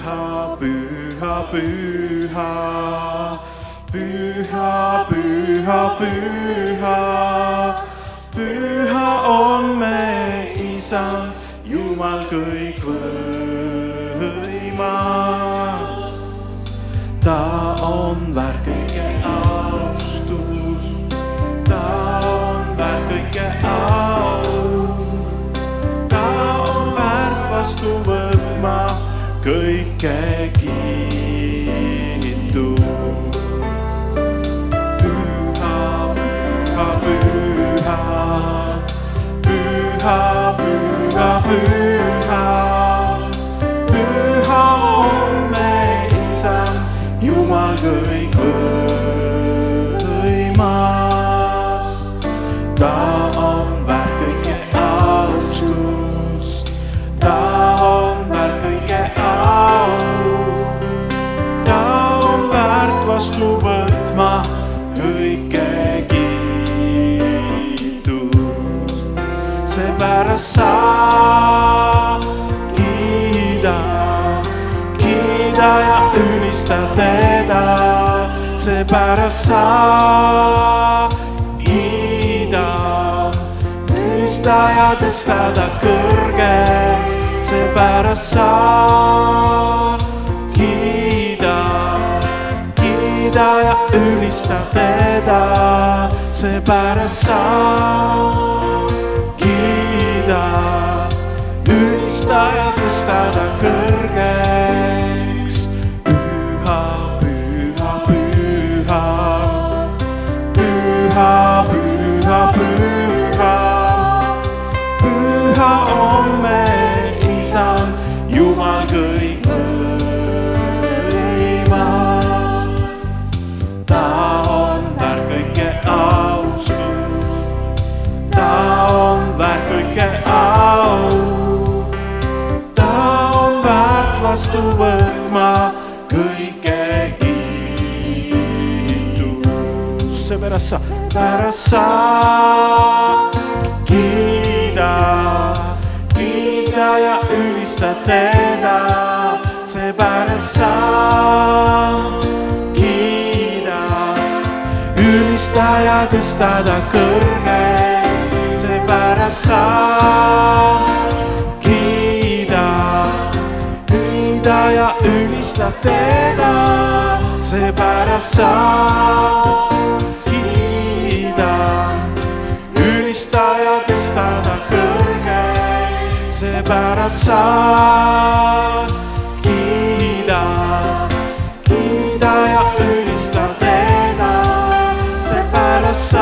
Pyhä, pyhä, pyhä. Pyhä, pyhä, pyhä. Pyhä on me Isän, Jumal kõik võimas. came. Seepärast sa kiida, kiida ja ülista teda, seepärast sa kiida, ülista ja tõsta ta kõrgeks, seepärast sa kiida, kiida ja ülista teda, seepärast sa kiida, ülista ja tõsta ta kõrgeks. 따라서 따라서 기다 기다야 울리스다 때다 새 바라서 기다 울리스다야 드스다다 그네 새 바라서 기다 기다야 울리스다 때다 se para só 알아서 기다 기다야 은이 스타 되다 새빨았어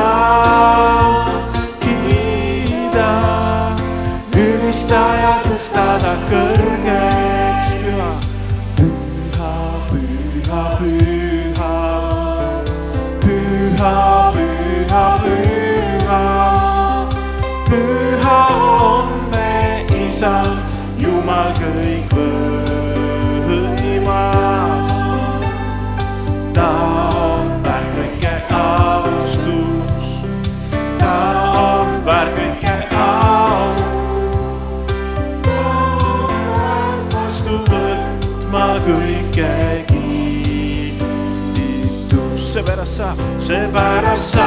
세바라사 세바라사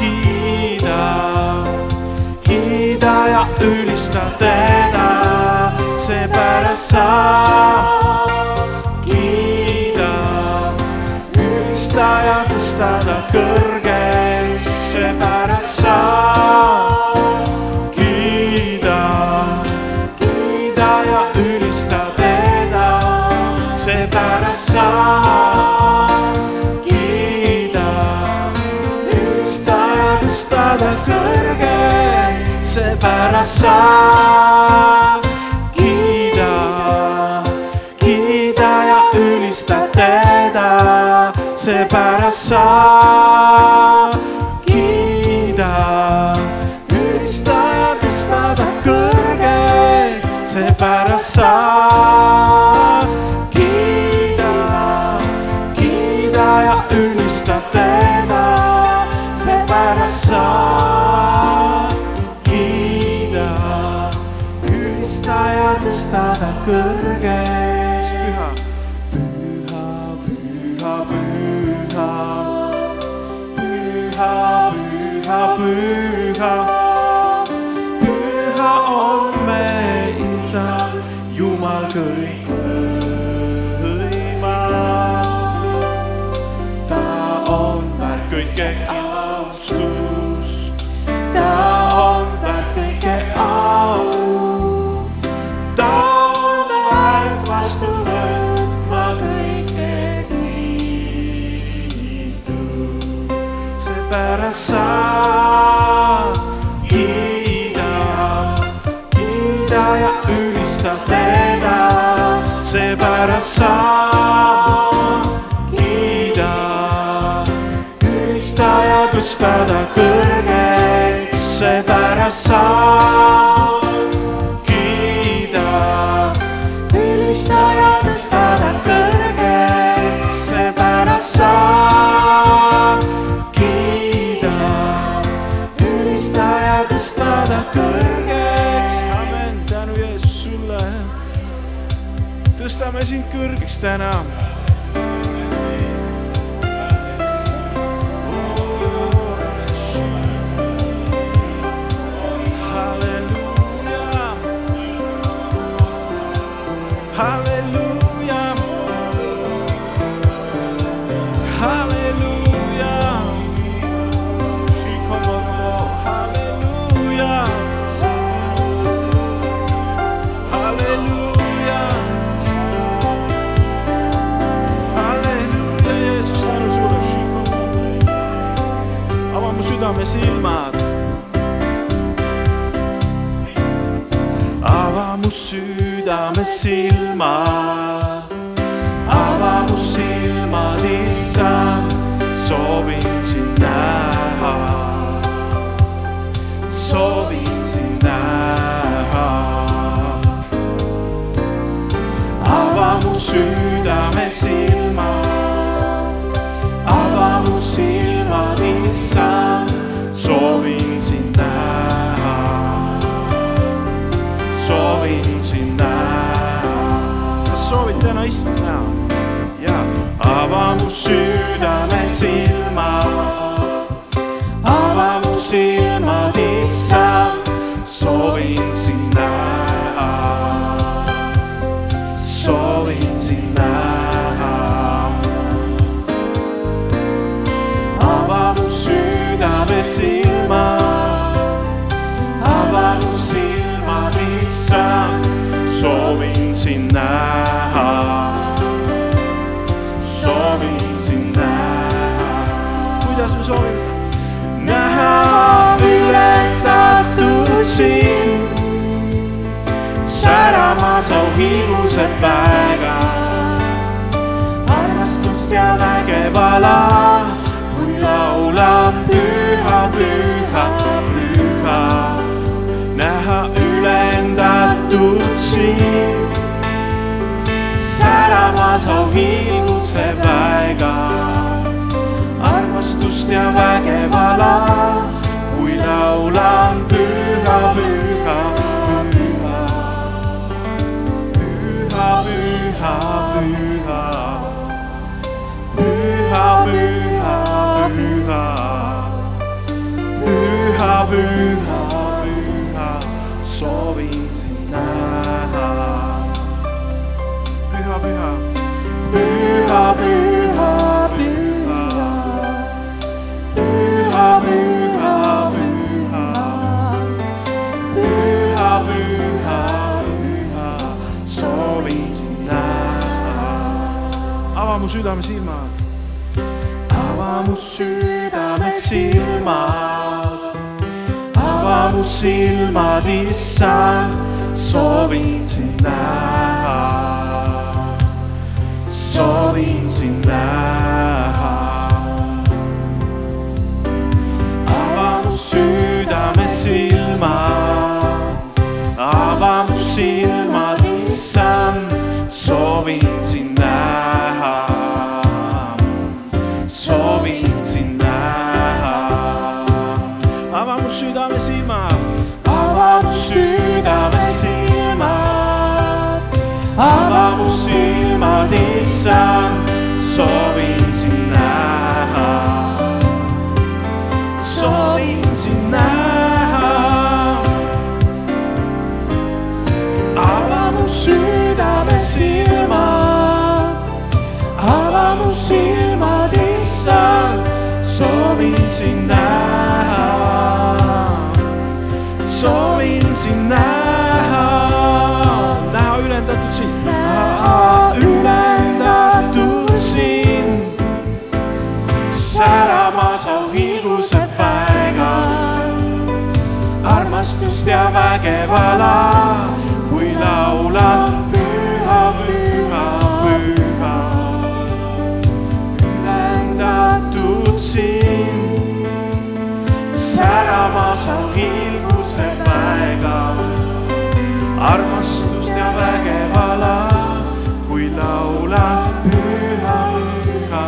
기다 기다야 ylistän teitä 세바라사 seepärast sa kiida, kiida ja ülista teda, seepärast sa kiida, ülista tõsta ta kõrgeks, seepärast sa check. sind kõrgeks täna. armsad väga. armastust ja vägev ala, kui laulan püha, püha, püha. näha ülendatud siin, säravas auhilguse väga. armastust ja vägev ala, kui laulan püha, püha Pyhä, pyhä, pyhä, pyhä, pyhä, pyhä, pyhä. südame silmad. ava mu südame silmad, ava mu silmad, issand, soovin sind näha, soovin sind näha. Armastust ja vägevala, kui laulan püha, püha, püha, ülendatud sind, säramas au hiiguse väega, armastust ja vägevala, kui laulan püha, püha,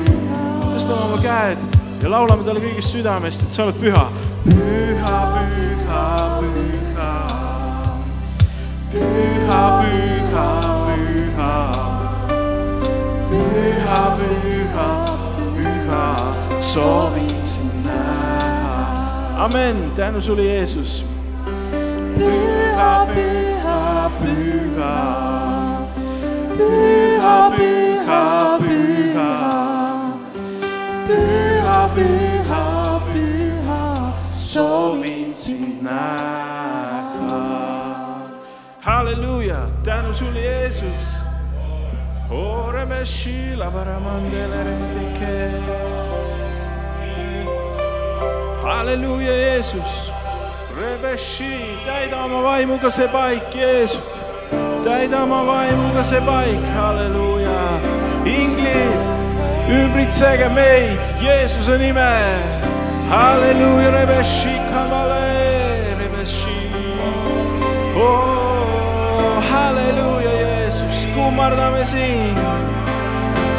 püha. tõstame oma käed ja laulame talle kõigest südamest, et sa oled püha, püha, püha, Pyhä, pyhä, pyhä. Pyhä, pyhä, pyhä. Sovisen nähdä. Amen. Tänus oli Jeesus. Pyhä, pyhä, pyhä. Pyhä, pyhä, pyhä. Pyhä, pyhä, pyhä. Sovin sinä. halleluuja, tänu sulle, Jeesus. Halleluuja, Jeesus. Rebeshi, täida oma vaimuga see paik, Jeesus. täida oma vaimuga see paik, halleluuja. inglid, ümbritsege meid Jeesuse nimel. halleluuja, Rebeshi, kamale, Rebeshi. Oh, halleluuja, Jeesus, kummardame sind,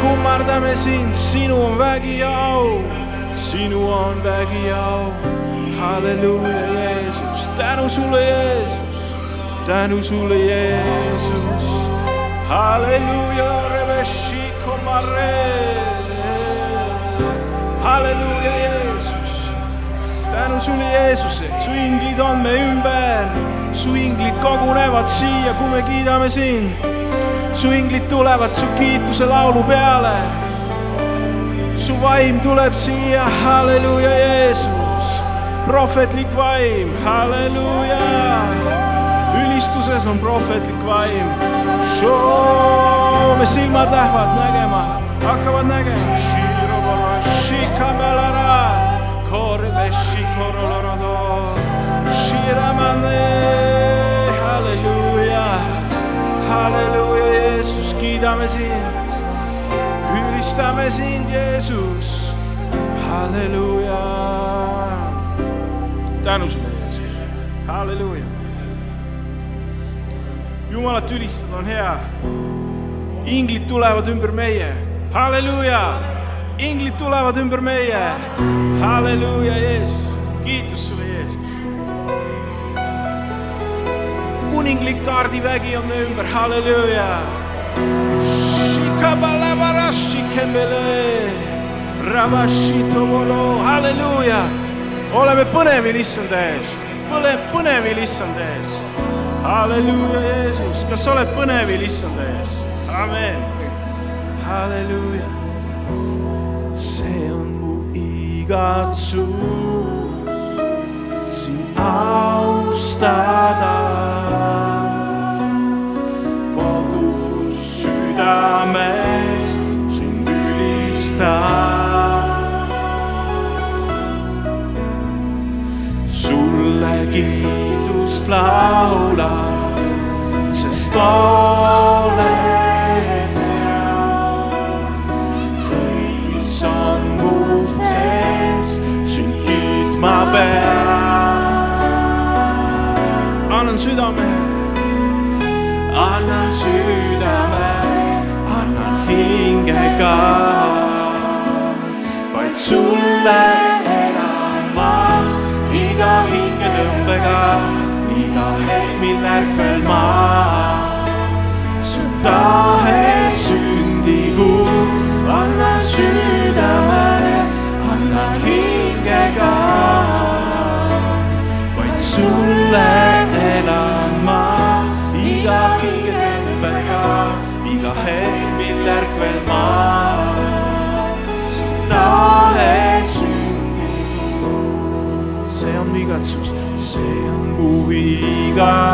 kummardame sind, sinu on vägi ja au, sinu on vägi ja au. halleluuja, Jeesus, tänu sulle, Jeesus, tänu sulle, Jeesus. halleluuja, Rebeshi, halleluuja, Jeesus. Tänu sulle, Jeesus, et su inglid on me ümber, su inglid kogunevad siia, kui me kiidame sind. su inglid tulevad su kiituse laulu peale. su vaim tuleb siia, halleluuja, Jeesus, prohvetlik vaim, halleluuja. ülistuses on prohvetlik vaim. me silmad lähevad nägema, hakkavad nägema. Korveshi korolorado, shiramane, halleluuja, Jeesus, kiidame sind, ülistame sind, Jeesus, halleluuja. tänu sulle, Jeesus, halleluuja. Jumalat ülistada on hea. inglid tulevad ümber meie, halleluuja inglid tulevad ümber meie. halleluuja, Jeesus, kuninglik kaardivägi on ümber, halleluuja. halleluuja, oleme põnevil issand ees, põle, põnevil issand ees. halleluuja, Jeesus, kas sa oled põnevil issand ees? amen. halleluuja see on mu igatsus sind austada laulan, sest oled hea. Kõik, mis on mu sees, sind kiitma pean. annan südame, annan südame, annan hinge on mu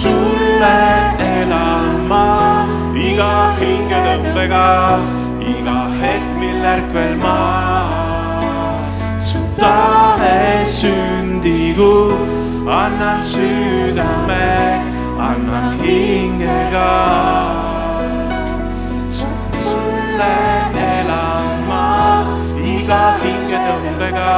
sulle elan ma iga hingetõmbega, iga hetk, mil ärkvel ma su tahe sündigu, annan südame, annan hingega. sulle elan ma iga hingetõmbega,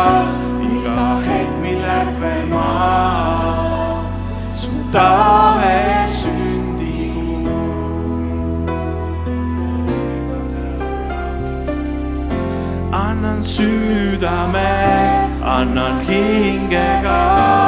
annan hingega.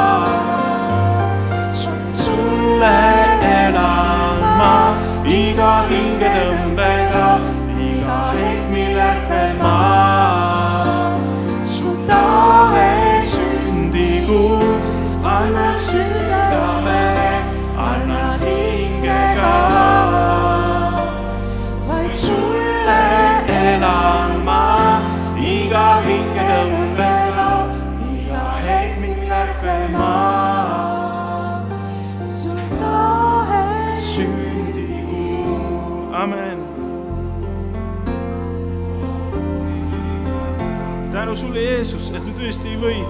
Või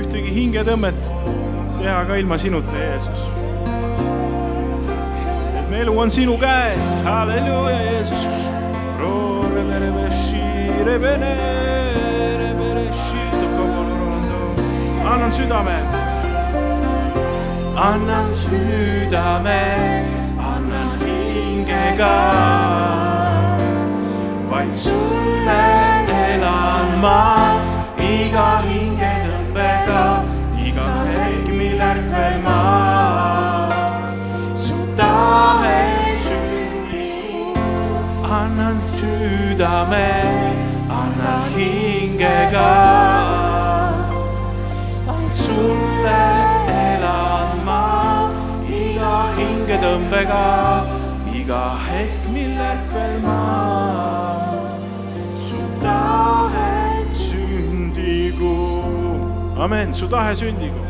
ühtegi hingetõmmet teha ka ilma sinuta, Jeesus. et me elu on sinu käes, halleluuja, Jeesus. annan südame annan südame, annan hingega. vaid sulle elan ma iga hingetõmbega, iga hetk, mil ärkvel ma su tahe sündigu. annan südame, annan hingega vaid sulle elan ma iga hingetõmbega, iga hetk, mil ärkvel ma su tahe amen, su tahe sündigu.